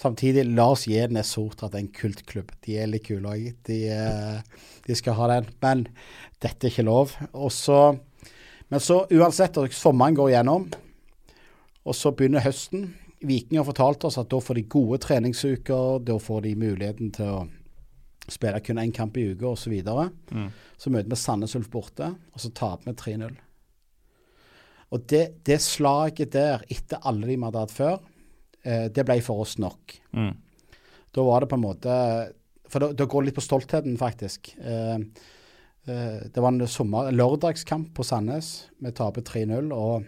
Samtidig, la gi Ness Sotra til en kultklubb. De er litt kule òg. De, eh, de skal ha den. Men dette er ikke lov. Og så, men så uansett, sommeren går igjennom, og så begynner høsten. Viking har fortalt oss at da får de gode treningsuker, da får de muligheten til å spille kun én kamp i uka osv. Så, videre. Mm. så møter vi Sandnes Ulf borte, og så taper vi 3-0. Og det, det slaget der, etter alle de vi hadde hatt før, eh, det ble for oss nok. Mm. Da var det på en måte For da, da går det litt på stoltheten, faktisk. Eh, eh, det var en sommer, lørdagskamp på Sandnes. Vi taper 3-0, og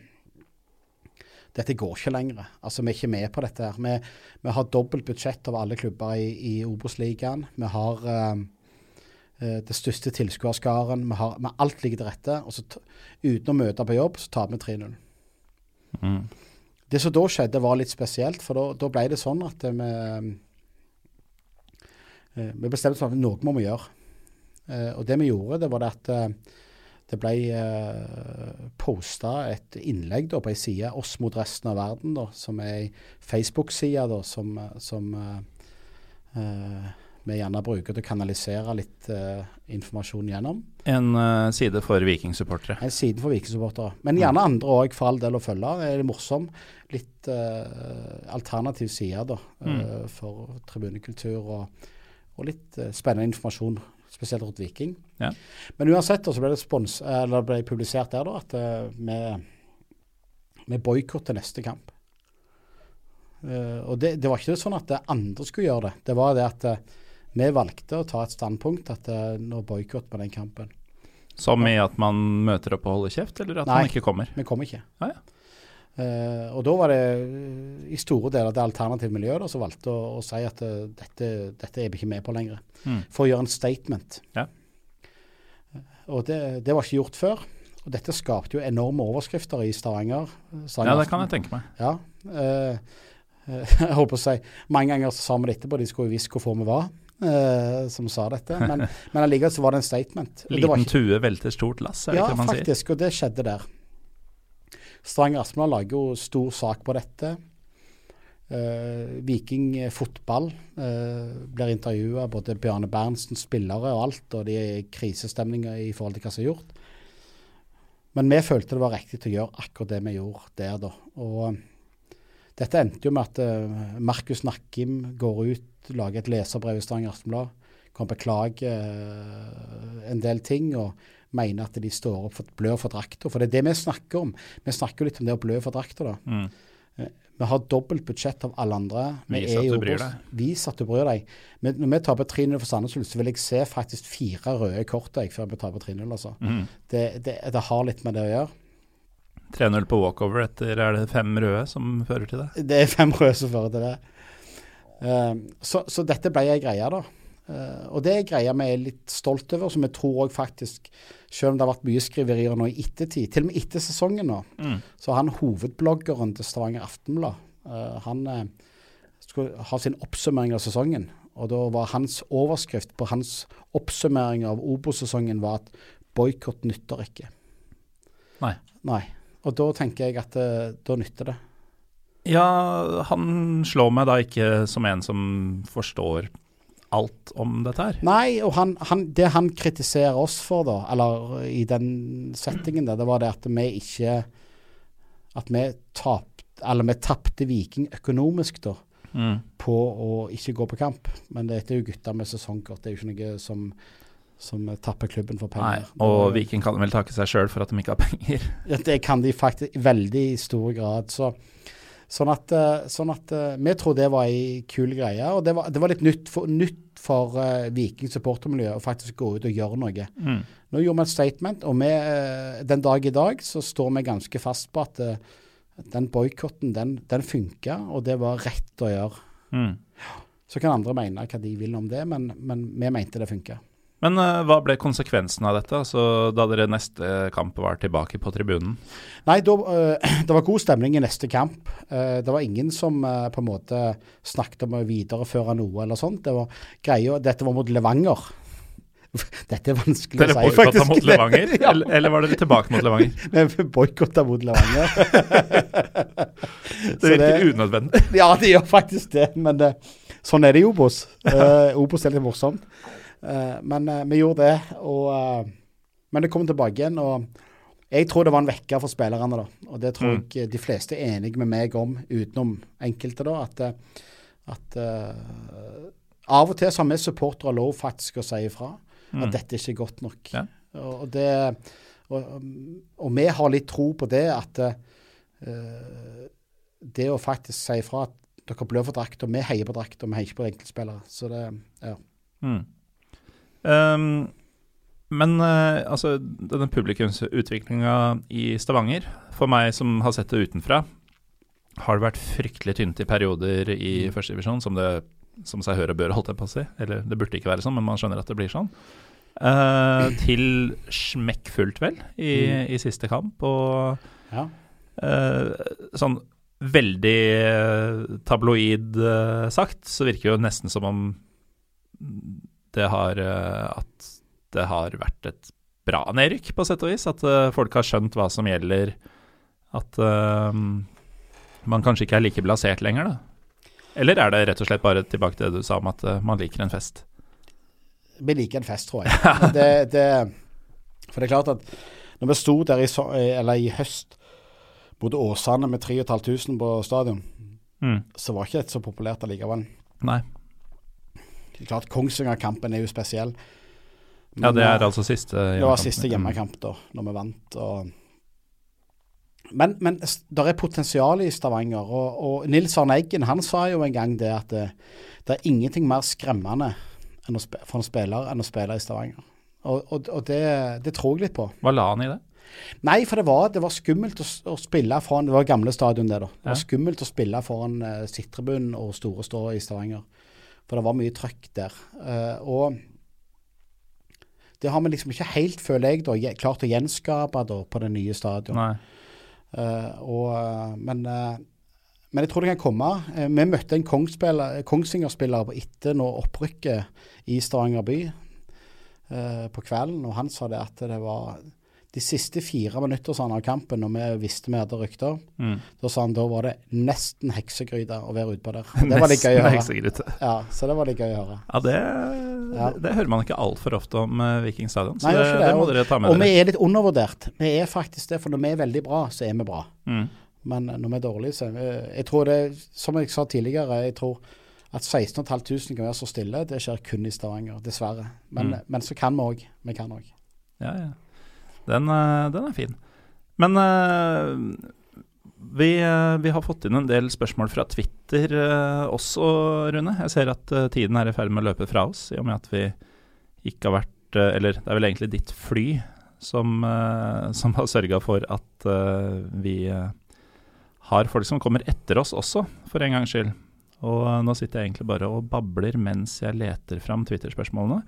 dette går ikke lenger. Altså, Vi er ikke med på dette. her. Vi, vi har dobbelt budsjett over alle klubber i, i Obos-ligaen. Vi har eh, det største tilskuerskaren. Vi har, vi- alt ligger til rette. Og så, uten å møte på jobb, så taper vi 3-0. Mm. Det som da skjedde, var litt spesielt, for da, da ble det sånn at vi eh, Vi bestemte oss for at noe må vi gjøre. Eh, og det vi gjorde, det var det at eh, det ble uh, posta et innlegg da, på ei side, oss mot resten av verden, da, som er ei Facebook-side som, som eh, eh, vi gjerne bruker til å kanalisere litt uh, informasjon gjennom. En uh, side for vikingsupportere. En side for Viking-supportere. Men gjerne andre òg, for all del å følge. Det er morsom. Litt uh, alternativ side da, eh, for tribunekultur og, og litt spennende informasjon, spesielt rundt Viking. Ja. Men uansett så ble det, spons, eller ble publisert der da, at vi, vi boikotter neste kamp. Og det, det var ikke sånn at andre skulle gjøre det. Det var det at vi valgte å ta et standpunkt at uh, nå boikotter vi den kampen. Som i at man møter opp og holder kjeft, eller at Nei. man ikke kommer. Nei, Vi kom ikke. Ah, ja. uh, og da var det eh, i store deler det alternative miljøet som valgte å, å si at uh, dette, dette er vi ikke med på lenger. Mm. For å gjøre en statement. Ja. Og det, det var ikke gjort før. Og dette skapte jo enorme overskrifter i Stavanger. Stavanger Ja, det kan jeg tenke meg. Ja. [LAUGHS] jeg holdt på å si Mange ganger sa vi det etterpå, de skulle jo visst hvorfor vi var. Eh, som sa dette, men, [LAUGHS] men allikevel så var det en statement. Og det var Liten tue velter stort lass, er det ja, ikke det man sier? Ja, faktisk, og det skjedde der. Strang Aftenblad lager jo stor sak på dette. Eh, Viking fotball eh, blir intervjua, både Bjarne Berntsen, spillere og alt, og de er i krisestemning i forhold til hva som er gjort. Men vi følte det var riktig til å gjøre akkurat det vi gjorde der, da. Og dette endte jo med at eh, Markus Nakkim går ut, lager et leserbrev i Stavanger Aftenblad, kan beklage eh, en del ting. og mener at de står opp for blør for drakta. For det er det vi snakker om. Vi snakker jo litt om det å blø for drakta. da. Mm. Vi har dobbelt budsjett av alle andre. Vi Vis at du bryr deg. Vis at du bryr deg. Men når vi taper 3-0 for Sandnes Ulf, så vil jeg se faktisk fire røde kort jeg, før vi taper 3-0. altså. Mm. Det, det, det har litt med det å gjøre. 3-0 på walkover etter er det fem røde som fører til det? Det er fem røde som fører til det. Um, så, så dette ble ei greie, da. Uh, og det er greia vi er litt stolt over, som jeg tror òg faktisk, selv om det har vært mye skriverier nå i ettertid, til og med etter sesongen nå, Mm. så han hovedbloggeren til Stavanger Aftenblad, uh, han skulle ha sin oppsummering av sesongen. Og da var hans overskrift på hans oppsummering av Obo-sesongen var at boikott nytter ikke. Nei. Nei. Og da tenker jeg at da nytter det. Ja, han slår meg da ikke som en som forstår alt om dette her. Nei, og han, han, det han kritiserer oss for, da, eller i den settingen der, det var det at vi ikke At vi tapt, eller vi tapte Viking økonomisk, da, Mm. på å ikke gå på kamp. Men dette er jo gutter med sesongkort, det er jo ikke noe som, som tapper klubben for penger. Nei, og Viking kan vel takke seg sjøl for at de ikke har penger. Det kan de faktisk i veldig stor grad. Så, sånn at, eh, sånn at eh, vi tror det var ei kul greie. Og det var, det var litt nytt for, nytt for uh, Viking supportermiljø å faktisk gå ut og gjøre noe. Mm. Nå gjorde vi et statement, og vi, eh, den dag i dag så står vi ganske fast på at uh, den boikotten, den, den funka, og det var rett å gjøre. Mm. Så kan andre mene hva de vil om det, men, men vi mente det funka. Men uh, hva ble konsekvensen av dette, altså, da dere neste kamp var tilbake på tribunen? Nei, da, uh, [CLEARS THROAT] Det var god stemning i neste kamp. Uh, det var ingen som på en måte snakket om å videreføre noe eller sånt. Det var greia, Dette var mot Levanger. [LAUGHS] Dette er vanskelig dere å si, faktisk. Dere boikotta mot Levanger, [LAUGHS] ja. eller, eller, var dere tilbake mot Levanger? [LAUGHS] Vi boikotta mot Levanger. det virker unødvendig. ja, det gjør faktisk det. Men det, sånn er det i Obos. Obos er litt morsomt. Uh, men uh, vi gjorde det. Og, uh, men det kom tilbake igjen. og jeg tror det var en vekker for spillerne. da, og Det tror mm. jeg de fleste er enige med meg om, utenom enkelte. da, At, at av og til så har vi supportere lov faktisk å si ifra mm. at dette ikke er godt nok. Ja. Og, det, og, og, vi har litt tro på det, at det å faktisk si ifra at dere blør for drakta, vi heier på drakta, vi heier ikke på enkeltspillere. Så det, ja. Mm. Um, men uh, altså, denne publikumsutviklinga i Stavanger, for meg som har sett det utenfra, har det vært fryktelig tynt i perioder i mm. førstedivisjon, som det som seg hør og bør, holdt jeg på å si. Eller det burde ikke være sånn, men man skjønner at det blir sånn. Uh, [CLEARS THROAT] til smekkfullt, vel, i, mm. i, siste kamp. Og ja. uh, sånn veldig tabloid uh, sagt, så virker det jo nesten som om det har eh, At det har vært et bra nedrykk, på sett og vis. At uh, folk har skjønt hva som gjelder. At uh, man kanskje ikke er like blasert lenger, da. Eller er det rett og slett bare tilbake til det du sa om at uh, man liker en fest? Vi liker en fest, tror jeg. [LAUGHS] det, det, for det er klart at når vi sto der i, eller i høst mot Åsane med 3500 på stadion, mm. så var ikke dette så populært allikevel. Nei. Klart Kongsvinger-kampen er jo spesiell. Men, ja, det er altså siste hjemmekamp. Det var siste hjemmekamp da, når vi vant. Og men, men det er potensial i Stavanger. Og, og Nils Arne Eggen han sa jo en gang det at det, det er ingenting mer skremmende for en spiller enn å spille i Stavanger. Og, og, og det, det, tror jeg litt på. Hva la han i det? Nei, for det var, det var skummelt å, å, spille foran Det var gamle stadion, det. da. Det var skummelt å spille foran uh, sittribunen og store stå i Stavanger. For det var mye trøkk der. Uh, og det har vi liksom ikke helt, føler jeg, da, klart å gjenskape da, på det nye stadionet. Uh, og, uh, men, men, jeg tror det kan komme. vi møtte en Kongsvinger-spiller etter nå opprykket i Stavanger by på kvelden, og han sa det at det var de siste fire minutter av kampen, når vi visste vi hadde rykter, mm. da sa han da var det nesten heksegryte å være utpå der. [LAUGHS] Det var litt gøy å høre. Ja, så det var litt gøy å høre. Ja, det, ja. det, det hører man ikke altfor ofte om uh, Viking stadion. Så Nei, det, det, må dere ta med og dere. Og vi er litt undervurdert. Vi er faktisk det, for når vi er veldig bra, så er vi bra. Mm. Men når vi er dårlige, så er vi Jeg tror det, som jeg sa tidligere, jeg tror at 16 500 kan være så stille, det skjer kun i Stavanger, dessverre. Men, mm. men så kan vi òg. Vi kan òg. Ja, ja. Den, eh, den er fin. Men uh, vi, uh, vi, har fått inn en del spørsmål fra Twitter også, Rune. Jeg ser at tiden er i ferd med å løpe fra oss, i og med at vi ikke har vært Eller det er vel egentlig ditt fly som, [LAUGHS] som har sørga for at vi har folk som kommer etter oss også, for en gangs skyld. Og nå sitter jeg egentlig bare og babler mens jeg leter fram Twitter-spørsmålene.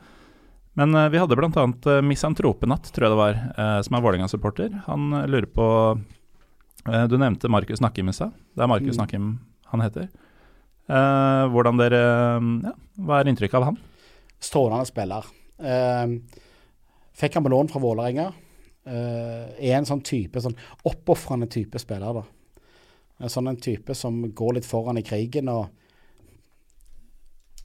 Men uh, vi hadde bl.a. Uh, eh, Misantropenatt, tror jeg det var, uh, som er Vålerenga-supporter. Han lurer på Du nevnte Markus Nakkim i stad. Det er Markus mm. Nakkim han heter. hvordan dere ja, Hva er inntrykket av han? Strålende spiller. fikk han på lån fra Vålerenga. er en sånn type, sånn oppofrende type spiller, da. En sånn en type som går litt foran i krigen og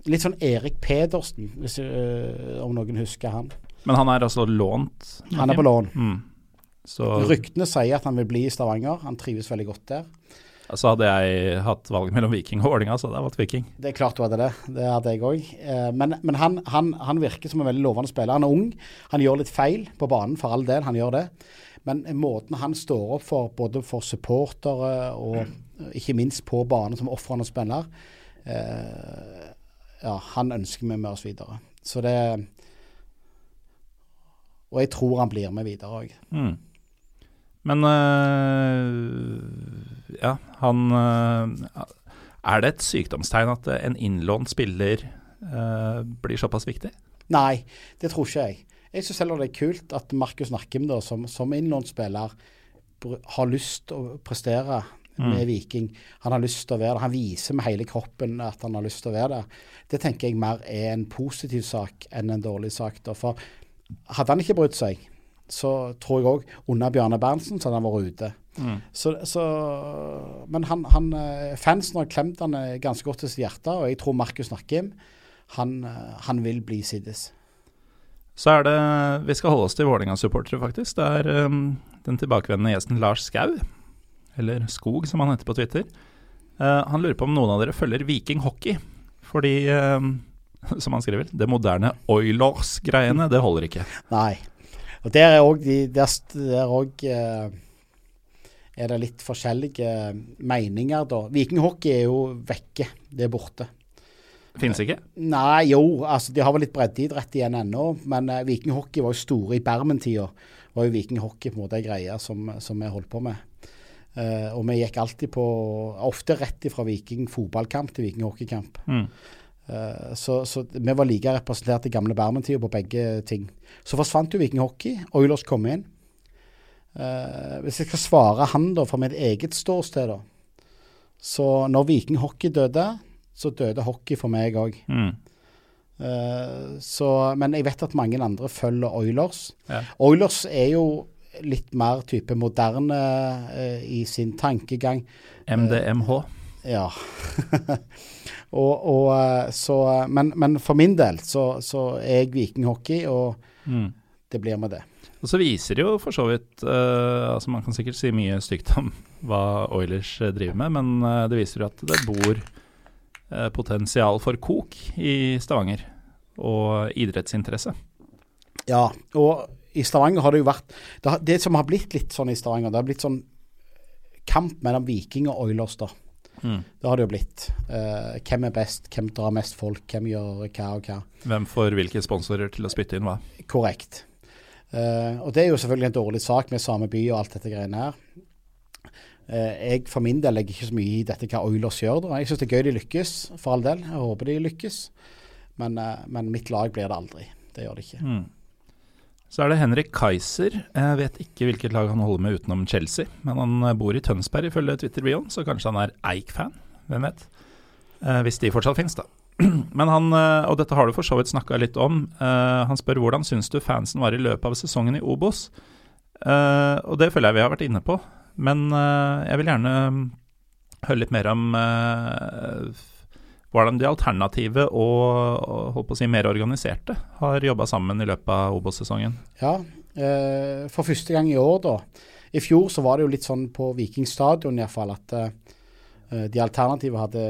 Litt sånn Erik Pedersen, hvis, øh, om noen husker han. Men han er altså lånt? Han er på lån. Mm. Ryktene sier at han vil bli i Stavanger. Han trives veldig godt der. Så hadde jeg hatt valget mellom Viking og Vålerenga, så hadde jeg valgt Viking. Det er klart du hadde det. Det hadde jeg òg. Eh, men, men han, han, han, virker som en veldig lovende spiller. Han er ung. Han gjør litt feil på banen, for all del. Han gjør det. Men måten han står opp for, både for supportere og ikke minst på banen som ofrende spiller, eh, ja, han ønsker vi med oss videre. Så det Og jeg tror han blir med videre òg. Mm. Men øh, ja, han øh, Er det et sykdomstegn at en innlånt spiller øh, blir såpass viktig? Nei, det tror ikke jeg. Jeg syns heller det er kult at Markus Nakkim, da, som, som innlånt spiller, har lyst til å prestere med Viking. Han har lyst til å være der. Han viser med hele kroppen at han har lyst til å være der. Det tenker jeg mer er en positiv sak enn en dårlig sak. Da. For hadde han ikke brydd seg, så tror jeg òg under Bjarne Berntsen så hadde han vært ute. Så, så, men han, han, eh, fansen har klemt han eh, ganske godt til sitt hjerte, og jeg tror Markus Nakkim han, eh, han vil bli Siddes. Så er det Vi skal holde oss til Vålerenga-supportere, faktisk. Det er um, den tilbakevendende gjesten Lars Skau, eller Skog som han heter på Twitter. Eh, han lurer på om noen av dere følger Viking hockey. Fordi, um, [LAUGHS] som han skriver, det moderne Oilers-greiene, det holder ikke. Nei. Og der er òg de Der, der òg eh, er det litt forskjellige meninger, da. Viking hockey er jo vekke. Det er borte. Fins ikke? Nei, jo, altså de har vel litt breddeidrett igjen ennå. Men vikinghockey Viking hockey var jo store i Bermen-tida. Var jo Viking hockey på en måte ei greie som, som vi holdt på med. Eh, og vi gikk alltid på Ofte rett fra Viking fotballkamp til Viking hockeykamp. Mm. Uh, så, så vi var like representert i gamle Bermen-tida på begge ting. Så forsvant jo Viking hockey. Oilers kom inn. Uh, hvis jeg skal svare han da fra mitt eget ståsted, da. Så når Viking hockey døde, så døde hockey for meg òg. Mm. men jeg vet at mange andre følger Oilers. Ja. Oilers er jo litt mer type moderne eh, i sin tankegang. MDMH. Ja. [LAUGHS] og, og, eh, så, men, men for min del så, så er jeg vikinghockey, og Mm. det blir med det. Og så viser det jo for så vidt uh, altså Man kan sikkert si mye stygt om hva Oilers eh, driver med, men uh, det viser jo at det bor uh, potensial for kok i Stavanger, og idrettsinteresse. Ja, og i Stavanger har det jo vært Det, har, det som har blitt litt sånn i Stavanger, det har blitt sånn kamp mellom Viking og Oilers, da. Mm. Det har det jo blitt. Uh, hvem er best, hvem drar mest folk, hvem gjør hva og hva. Hvem får hvilke sponsorer til å spytte inn hva? Korrekt. Uh, og det er jo selvfølgelig en dårlig sak med samme by og alt dette greiene her. Uh, jeg for min del legger ikke så mye i dette hva Oilers gjør. Da. Jeg syns det er gøy de lykkes, for all del. Jeg håper de lykkes. Men, men mitt lag blir det aldri. Det gjør det ikke. Mm. Så er det Henrik Kaiser. Jeg vet ikke hvilket lag han holder med utenom Chelsea, men han eh, bor i Tønsberg ifølge Twitter-bioen, så kanskje han er Eik-fan. Hvem vet? Eh, hvis de fortsatt finnes, da. [CLEARS THROAT] Men han, eh, og dette har du for så vidt snakka litt om, eh, han spør hvordan syns du fansen var i løpet av sesongen i Obos? Eh, og det føler jeg vi har vært inne på, men eh, jeg vil gjerne mm, høre litt mer om hvordan de alternative og, holdt på å si mer organiserte har jobba sammen i løpet av Obos-sesongen. Ja, eh, for første gang i år, da. I fjor så var det jo litt sånn på Viking stadion iallfall at eh, de alternative hadde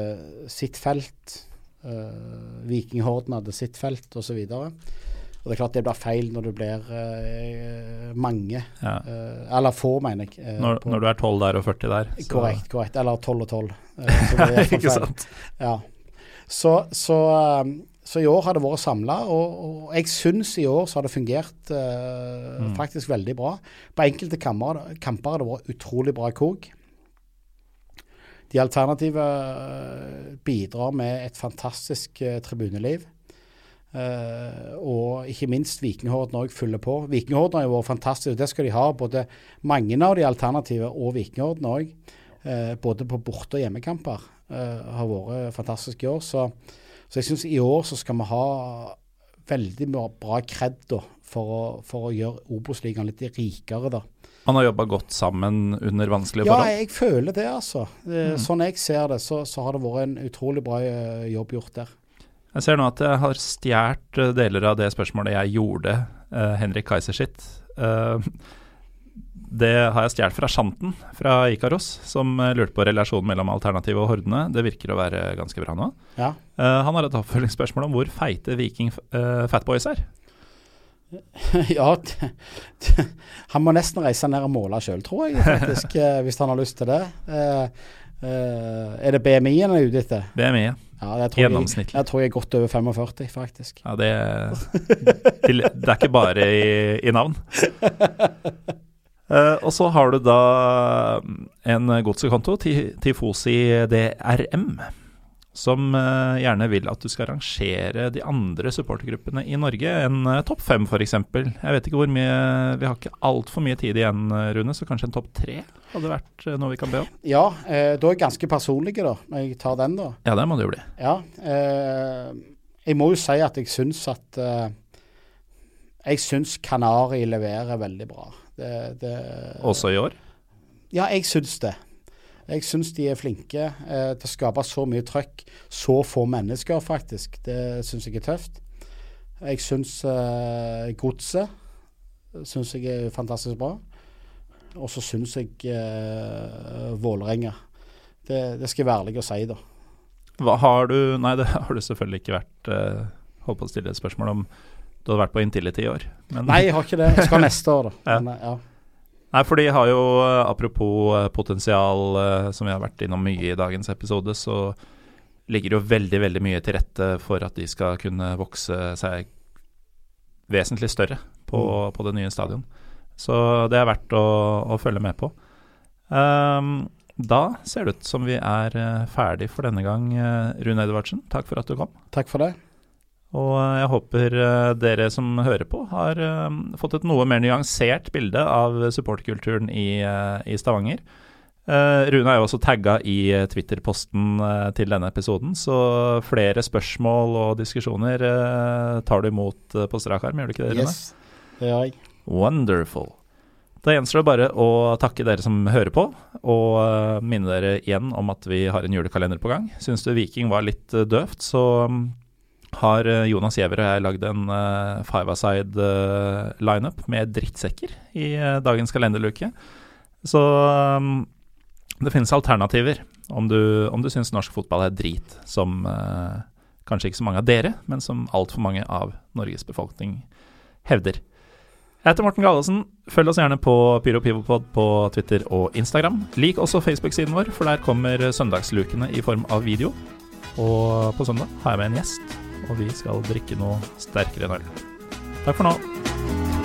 sitt felt. Uh, Vikinghorden hadde sitt felt osv. Og det er klart det blir feil når det blir eh, mange. Ja. eh, eller få, mener jeg. eh, Når, når du er 12 der og 40 der. så- Korrekt. korrekt, Eller 12 og 12. eh, så [LAUGHS] det er i hvert fall Ikke sant? Ja. Så, så, um, så i år har det vært samla, og, og jeg syns i år så har det fungert uh, Mm. faktisk veldig bra. På enkelte kamper, kamper har det vært utrolig bra kok. De alternative eh, bidrar med et fantastisk uh, tribuneliv. Uh, og ikke minst Vikinghorden òg fyller på. Vikinghorden har jo vært fantastisk, og det skal de ha. Både mange av de alternative og Vikinghorden òg. Uh, både på borte- og hjemmekamper eh, har vært fantastisk i år. Så, så jeg syns i år så skal vi ha veldig bra- kred for, å, for å gjøre Obos-ligaen litt rikere. da. Man har jobba godt sammen under vanskelige Ja, forhold. jeg føler det, altså. Eh, Mm. Sånn jeg ser det, så, så har det vært en utrolig bra eh, jobb gjort der. Jeg ser nå at jeg har stjålet eh, deler av det spørsmålet jeg gjorde uh, Henrik Kaiser sitt. Eh, det har jeg stjålet fra Shanten fra Ikaros, som eh, lurte på relasjonen mellom Alternativet og Hordene. Det virker å være ganske bra nå. Ja. Uh, han har et oppfølgingsspørsmål om hvor feite Viking uh, Fatboys er. [LAUGHS] ja, han må nesten reise ned og måle sjøl, tror jeg, faktisk, [LAUGHS] hvis han har lyst til det. Uh, er det BMI-en han er ute etter? BMI. Ja, jeg tror jeg, jeg tror jeg er godt over 45, faktisk. Ja, det, til, det er ikke bare i, i navn. [LAUGHS] Eh, og så har du da en godsekonto, Tifosi DRM. som uh, gjerne vil at du skal rangere de andre supportergruppene i Norge. En uh, topp fem, f.eks. Jeg vet ikke hvor mye Vi har ikke altfor mye tid igjen, eh, Rune, så kanskje en topp tre hadde vært uh, noe vi kan be om? Ja, eh, da er jeg ganske personlig, da, når jeg tar den, da. Ja, det må det jo bli. Ja, eh, jeg må jo si at jeg syns at eh, Jeg syns Kanari leverer veldig bra. Det, det, Også i år? Ja, jeg syns det. Jeg syns de er flinke eh, til å skape så mye trøkk. Så få mennesker, faktisk. Det syns jeg er tøft. Jeg syns eh, Godset syns jeg er fantastisk bra. Og så syns jeg eh, Vålerenga. Det, det, skal jeg være ærlig å si, da. Hva har du Nei, det [LAUGHS] har du selvfølgelig ikke vært eh, Holdt på å stille et spørsmål om du hadde vært på Intility i år. Men, Nei, jeg har ikke det. Jeg skal neste år, da. Men, ja. Nei, for de har jo, eh, apropos eh, potensial, eh, som vi har vært innom mye i dagens episode, så ligger det jo veldig, veldig mye til rette for at de skal kunne vokse seg vesentlig større på, mm. på det nye stadion. Så det er verdt å, å følge med på. Um, da ser det ut som vi er ferdig for denne gang. Rune Edvardsen, takk for at du kom. Takk for det. Og jeg håper eh, dere som hører på, har eh, fått et noe mer nyansert bilde av supporterkulturen i, eh, i Stavanger. Rune er jo også tagga i Twitter-posten til denne episoden, så flere spørsmål og diskusjoner tar du imot på strak arm, gjør du ikke det, Rune? Yes, det gjør jeg. Wonderful. Da gjenstår det bare å takke dere som hører på, og minne dere igjen om at vi har en julekalender på gang. Syns du Viking var litt døvt, så har eh, Jonas Giæver og jeg lagd en uh, five-a-side uh, lineup med drittsekker i dagens kalenderluke. Så um, det finnes alternativer om du, om du syns norsk fotball er drit, som uh, kanskje ikke så mange av dere, men som altfor mange av Norges befolkning hevder. Jeg heter Morten Galesen. Følg oss gjerne på PyroPivopod på Twitter og Instagram. Lik også Facebook-siden vår, for der kommer søndagslukene i form av video. Og på søndag har jeg med en gjest og vi skal drikke noe sterkere enn øl. Takk for nå.